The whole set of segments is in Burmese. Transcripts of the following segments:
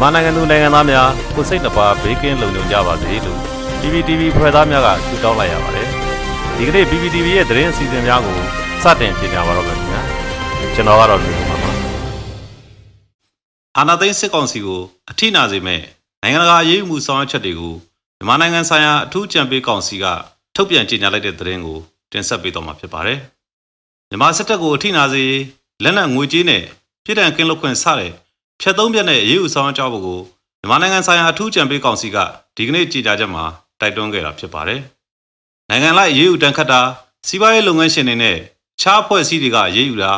မြန်မာနိုင်ငံသူနိုင်ငံသားများကိုစိတ်နှပါဘေးကင်းလုံခြုံကြပါစေလို့ PPTV ဖွဲ့သားများကဆုတောင်းလိုက်ရပါတယ်ဒီကနေ့ PPTV ရဲ့သတင်းအစီအစဉ်များကိုစတင်ကြေညာပါတော့မယ်ခင်ဗျာကျွန်တော်ကတော့လူပါပါအာနာသိန်းစစ်ကောင်စီကိုအထိနာစေမဲ့နိုင်ငံတကာအရေးအမှုဆောင်ရွက်ချက်တွေကိုမြန်မာနိုင်ငံဆိုင်ရာအထူးကြံပေးကောင်စီကထုတ်ပြန်ကြေညာလိုက်တဲ့သတင်းကို တင်ဆက်ပေးတော့မှာဖြစ်ပါတယ်မြန်မာစစ်တပ်ကိုအထိနာစေလက်နက်ငွေကြေးနဲ့ပြည်ထန်ကင်းလွတ်ခွင့်စတဲ့ဖြတ်သုံးပြက်နဲ့အရေးအဆောင်ကြောက်ဖို့ကိုမြန်မာနိုင်ငံဆိုင်ရာအထူးကြံပေးကောင်စီကဒီကနေ့ကြေညာချက်မှာတိုက်တွန်းခဲ့တာဖြစ်ပါတယ်။နိုင်ငံလိုက်အရေးယူတန်းခတ်တာစီးပွားရေးလုပ်ငန်းရှင်တွေနဲ့ခြားအဖွဲ့အစည်းတွေကအရေးယူတာ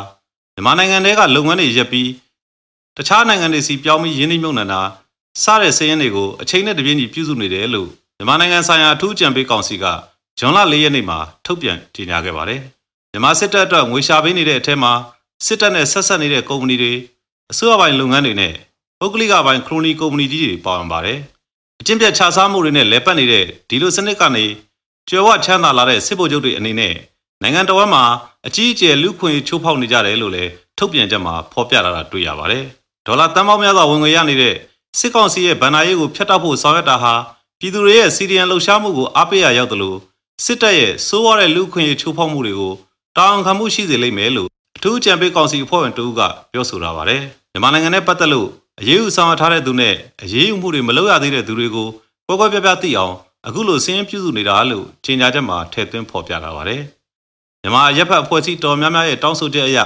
မြန်မာနိုင်ငံတွေကလုပ်ငန်းတွေရပ်ပြီးတခြားနိုင်ငံတွေစီပြောင်းပြီးရင်းနှီးမြှုပ်နှံတာစတဲ့စည်ရင်းတွေကိုအချိန်နဲ့တပြေးညီပြုစုနေတယ်လို့မြန်မာနိုင်ငံဆိုင်ရာအထူးကြံပေးကောင်စီက ဇွန်လ၄ရက်နေ့မှာထုတ်ပြန်ကြေညာခဲ့ပါတယ်။မြန်မာစစ်တပ်အတွက်ငွေရှာပေးနေတဲ့အထက်မှာစစ်တပ်နဲ့ဆက်ဆက်နေတဲ့ကုမ္ပဏီတွေအစိုးရပိုင်းလုပ်ငန်းတွေနဲ့ပုဂ္ဂလိကပိုင်းခရိုနီကုမ္ပဏီကြီးတွေပါဝင်ပါတယ်။အကျင့်ပြတ်ခြားစားမှုတွေနဲ့လဲပတ်နေတဲ့ဒီလိုစနစ်ကနေကျော်ဝချမ်းသာလာတဲ့စစ်ဗိုလ်ချုပ်တွေအနေနဲ့နိုင်ငံတော်မှာအကြီးအကျယ်လူခွင့်ချိုးဖောက်နေကြတယ်လို့လည်းထုတ်ပြန်ချက်မှာဖော်ပြလာတာတွေ့ရပါတယ်။ဒေါ်လာတန်ပေါင်းများစွာဝင်ငွေရနေတဲ့စစ်ကောင်စီရဲ့ဗန်နာရေးကိုဖျက်တောက်ဖို့ဆောင်ရွက်တာဟာပြည်သူတွေရဲ့စီဒီအန်လှုပ်ရှားမှုကိုအားပေးရရောက်တယ်လို့ စစ်တပ်ရဲ့စိုးရတဲ့လူခွင့်ချိုးဖောက်မှုတွေကိုတာဝန်ခံမှုရှိစေလိမ့်မယ်လို့အထူးကြံပေးကောင်စီအဖွဲ့ဝင်တဦးကပြောဆိုထားပါတယ်။မြန်မာနိုင်ငံနဲ့ပတ်သက်လို့အရေးယူဆောင်ရွက်ထားတဲ့သူနဲ့အရေးယူမှုတွေမလုပ်ရသေးတဲ့သူတွေကိုပွဲပွဲပြပြသိအောင်အခုလိုစင်းပြုစုနေတာလို့ကြေညာချက်မှာထည့်သွင်းဖော်ပြထားပါတယ်။မြန်မာရပ်ဖက်အဖွဲ့အစည်းတော်များများရဲ့တောင်းဆိုချက်အရ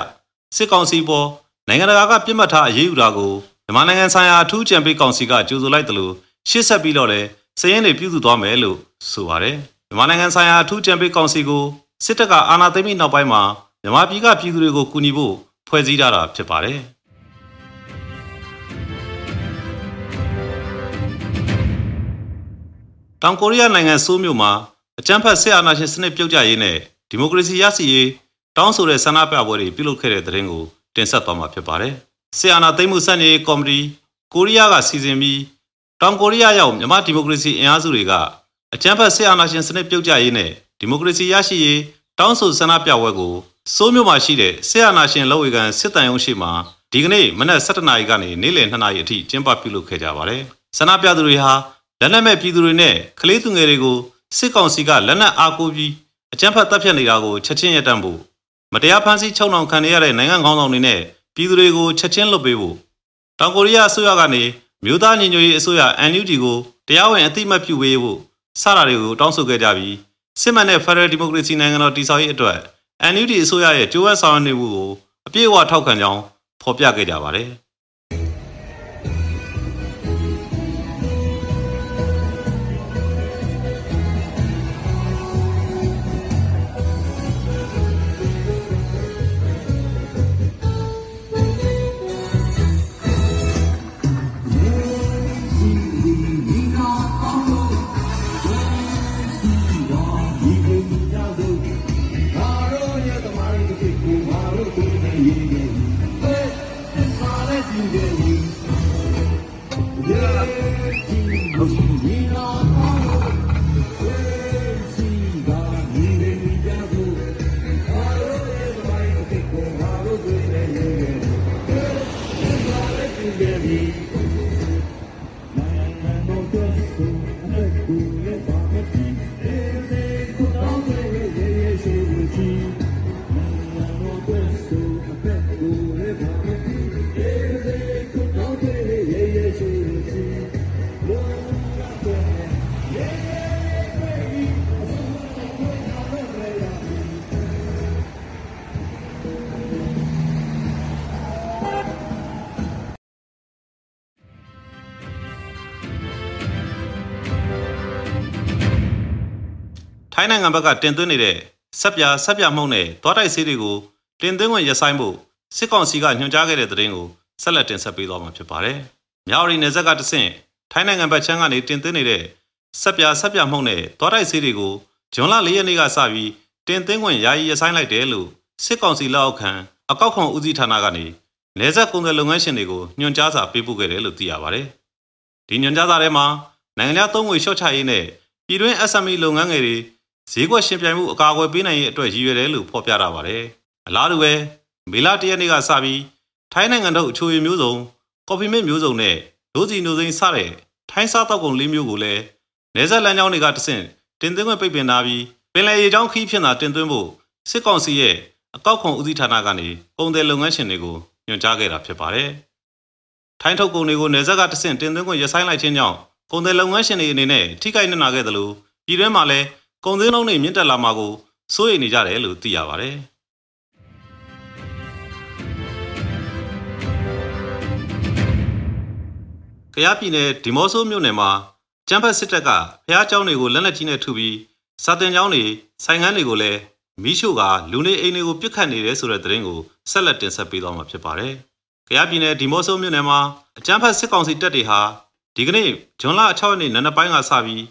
စစ်ကောင်စီပေါ်နိုင်ငံတကာကပြစ်မှတ်ထားအရေးယူတာကိုမြန်မာနိုင်ငံဆိုင်ရာအထူးကြံပေးကောင်စီကကြိုဆိုလိုက်တယ်လို့ရှေ့ဆက်ပြီးတော့လည်းစည်ရင်းတွေပြုစုသွားမယ်လို့ဆိုပါတယ်။ မြန်မာနိုင်ငံဆိုင်ရာအထူးကြံပေးကောင်စီကိုစစ်တပ်ကအာဏာသိမ်းပြီးနောက်ပိုင်းမှာမြန်မာပြည်ကပြည်သူတွေကိုကူညီဖို့ဖွဲ့စည်းထားတာဖြစ်ပါတယ်။တောင်ကိုရီးယားနိုင်ငံဆိုးမြို့မှာအကြမ်းဖက်စစ်အာဏာရှင်စနစ်ပြုတ်ကျရေးနဲ့ဒီမိုကရေစီရရှိရေးတောင်းဆိုတဲ့ဆန္ဒပြပွဲတွေပြုလုပ်ခဲ့တဲ့တဲ့ရင်ကိုတင်ဆက်သွားမှာဖြစ်ပါတယ်။စစ်အာဏာသိမ်းမှုစတင်ရေးကော်မတီကိုရီးယားကစီစဉ်ပြီးတောင်ကိုရီးယားရောက်မြန်မာဒီမိုကရေစီအင်အားစုတွေက အကြမ်းဖက်စစ်အာဏာရှင်စနစ်ပြုတ်ကျရေးနဲ့ဒီမိုကရေစီရရှိရေးတောင်းဆိုဆန္ဒပြပွဲကိုစိုးမြို့မှာရှိတဲ့ဆရာနာရှင်လောဝေကန်စစ်တမ်းရုံးရှိမှာဒီကနေ့မနက်7:00နာရီကနေနေ့လယ်2:00နာရီအထိကျင်းပပြုလုပ်ခဲ့ကြပါတယ်။ဆန္ဒပြသူတွေဟာလက်နက်မဲ့ပြည်သူတွေနဲ့ကလေးသူငယ်တွေကိုစစ်ကောင်စီကလက်နက်အားကိုးပြီးအကြမ်းဖက်တပ်ဖြတ်နေတာကိုချက်ချင်းရပ်တန့်ဖို့မတရားဖမ်းဆီးချုံနှောင်ခံရတဲ့နိုင်ငံခေါင်းဆောင်တွေနဲ့ပြည်သူတွေကိုချက်ချင်းလွတ်ပေးဖို့တောင်ကိုရီးယားအစိုးရကနေမြို့သားညီညွတ်ရေးအစိုးရ NUG ကိုတရားဝင်အသိမှတ်ပြုပေးဖို့ စတာတွေကိုတောင်းဆိုခဲ့ကြပြီးစစ်မှန်တဲ့ Federal Democracy နိုင်ငံတော်တည်ဆောက်ရေးအတွက် NUD အစိုးရရဲ့ကြိုးပမ်းဆောင်ရွက်နေမှုကိုအပြည့်အဝထောက်ခံကြောင်းဖော်ပြခဲ့ကြပါတယ်။ ထိုင်းနိုင်ငံဘက်ကတင်သွင်းနေတဲ့ဆက်ပြဆက်ပြမှုန့်နဲ့သွားတိုက်ဆေးတွေကိုတင်သွင်းဝင်ရဆိုင်ဖို့ စစ်ကောင်စီကညွှန်ကြားခဲ့တဲ့သတင်းကိုဆက်လက်တင်ဆက်ပေးသွားမှာဖြစ်ပါတယ်။မြောက်ရီနယ်ဇက်ကတဆင့်ထိုင်းနိုင်ငံဘက်ချမ်းကနေတင်သွင်းနေတဲ့ဆက်ပြဆက်ပြမှုန့်နဲ့သွားတိုက်ဆေးတွေကိုဂျွန်လ၄ရက်နေ့ကစပြီးတင်သွင်းဝင်ယာယီရဆိုင်လိုက်တယ်လို့စစ်ကောင်စီလက်အောက်ခံအကောက်ခွန်ဦးစီးဌာနကနေနယ်ဇက်ကုန်သွယ်လုပ်ငန်းရှင်တွေကိုညွှန်ကြားစာပေးပို့ခဲ့တယ်လို့သိရပါတယ်။ဒီညွှန်ကြားစာထဲမှာနိုင်ငံခြားသုံးငွေလျှော့ချရေးနဲ့ပြည်တွင်း SME လုပ်ငန်းငယ်တွေဈေးကွက်ရှင်ပြိုင်မှုအကာအကွယ်ပေးနိုင်ရေးအတွက်ရည်ရွယ်တယ်လို့ဖော်ပြထားပါတယ်။အလားတူပဲ မေလ၁ရက်နေ့ကစပြီးထိုင်းနိုင်ငံတို့အချိုရည်မျိုးစုံကော်ဖီမစ်မျိုးစုံနဲ့ဒိုးစီနိုစိမ်းစတဲ့ထိုင်းစားတောက်ကုန်လေးမျိုးကိုလည်းနေဆက်လမ်းကြောင်းတွေကတဆင့်တင်သွင်းခွင့်ပိတ်ပင်ထားပြီးပင်လယ်ရေကြောင်းခီးဖြစ်တာတင်သွင်းဖို့စစ်ကောင်စီရဲ့အကောက်ခွန်ဦးစီးဌာနကနေပုံတယ်လုပ်ငန်းရှင်တွေကိုညွှန်ကြားခဲ့တာဖြစ်ပါတယ်။ထိုင်းထုတ်ကုန်တွေကိုနေဆက်ကတဆင့်တင်သွင်းခွင့်ရဆိုင်လိုက်ခြင်းကြောင့်ကုန်တယ်လုပ်ငန်းရှင်တွေအနေနဲ့ထိခိုက်နစ်နာခဲ့တယ်လို့ပြည်တွင်းမှာလည်းကုန်စည်နှုန်းတွေမြင့်တက်လာမှာကိုစိုးရိမ်နေကြတယ်လို့သိရပါတယ်။ ကယားပြည်နယ်ဒီမော့ဆိုမြို့နယ်မှာကျန်းဖက်စစ်တပ်ကဖျားကျောင်းတွေကိုလက်နက်ကြီးနဲ့ထုပြီးစာတင်ကျောင်းတွေဆိုင်ငန်းတွေကိုလည်းမီးရှို့ကလူနေအိမ်တွေကိုပစ်ခတ်နေတယ်ဆိုတဲ့သတင်းကိုဆက်လက်တင်ဆက်ပေးသွားမှာဖြစ်ပါတယ်။ကယားပြည်နယ်ဒီမော့ဆိုမြို့နယ်မှာအကျန်းဖက်စစ်ကောင်စီတပ်တွေဟာဒီကနေ့ဇွန်လ6ရက်နေ့နံနက်ပိုင်းကစပြီး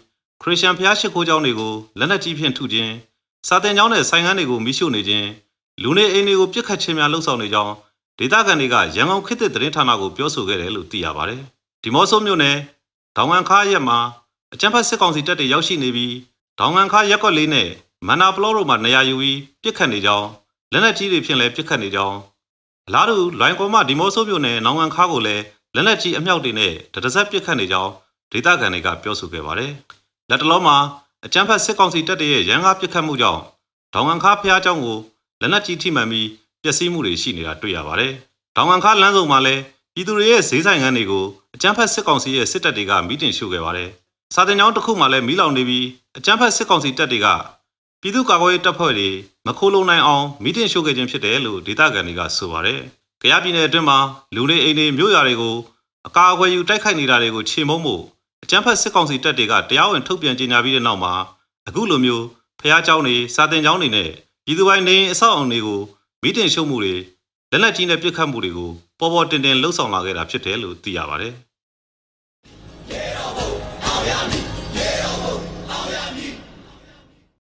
ခရစ်ယာန်ဖျားရှိခိုးကျောင်းတွေကိုလက်နက်ကြီးဖြင့်ထုခြင်းစာတင်ကျောင်းနဲ့ဆိုင်ငန်းတွေကိုမီးရှို့နေခြင်းလူနေအိမ်တွေကိုပစ်ခတ်ခြင်းများလှုံ့ဆော်နေကြောင်းဒေသခံတွေကရန်ကုန်ခေတ်သစ်သတင်းဌာနကိုပြောဆိုခဲ့တယ်လို့သိရပါတယ်။ ဒီမော့ဆိုမြို့နယ်ဒေါင်ဝမ်ခါရက်မှာအကြမ်းဖက်စစ်ကောင်စီတပ်တွေရောက်ရှိနေပြီးဒေါင်ဝမ်ခါရက်ကွက်လေးနဲ့မန္နာပလော့တို့မှာနေရာယူပြီးပြစ်ခတ်နေကြောင်းလက်နက်ကြီးတွေဖြင့်လည်းပြစ်ခတ်နေကြောင်းအလားတူလွိုင်ကောမဒီမော့ဆိုမြို့နယ်နောင်ဝမ်ခါကိုလည်းလက်နက်ကြီးအမြောက်တွေနဲ့တရစပ်ပြစ်ခတ်နေကြောင်းဒေသခံတွေကပြောဆိုခဲ့ပါတယ်။လက်တလုံးမှာအကြမ်းဖက်စစ်ကောင်စီတပ်တွေရဲ့ရန်ကားပစ်ခတ်မှုကြောင့်ဒေါင်ဝမ်ခါဖျားကျောင်းကိုလက်နက်ကြီးထိမှန်ပြီးပျက်စီးမှုတွေရှိနေတာတွေ့ရပါတယ်။ဒေါင်ဝမ်ခါလမ်းဆောင်မှာလည်း ပြည်သူတွေရဲ့ဈေးဆိုင်ခန်းတွေကိုအကြမ်းဖက်စစ်ကောင်စီရဲ့စစ်တပ်တွေကမီးတင်ရှို့ခဲ့ပါတယ်။စာတင်ကျောင်းတစ်ခုမှလည်းမီးလောင်နေပြီးအကြမ်းဖက်စစ်ကောင်စီတပ်တွေကပြည်သူ့ကာကွယ်ရေးတပ်ဖွဲ့တွေမခိုးလုံနိုင်အောင်မီးတင်ရှို့ခဲ့ခြင်းဖြစ်တယ်လို့ဒေသခံတွေကဆိုပါတယ်။ကြရပြည်နယ်အတွင်းမှာလူနေအိမ်တွေမြို့ရွာတွေကိုအကာအကွယ်ယူတိုက်ခိုက်နေတာတွေကိုချေမှုန်းမှုအကြမ်းဖက်စစ်ကောင်စီတပ်တွေကတရားဝင်ထုတ်ပြန်ကြေညာပြီးတဲ့နောက်မှာအခုလိုမျိုးဖះเจ้าတွေစာတင်ကျောင်းတွေနဲ့ပြည်သူပိုင်းနေအဆောက်အအုံတွေကိုမီးတင်ရှို့မှုတွေလက်နက်ကြီးနဲ့ပစ်ခတ်မှုတွေကို ပေါ်ပေါ်တင်တင်လှုပ်ဆောင်လာခဲ့တာဖြစ်တယ်လို့သိရပါတယ်။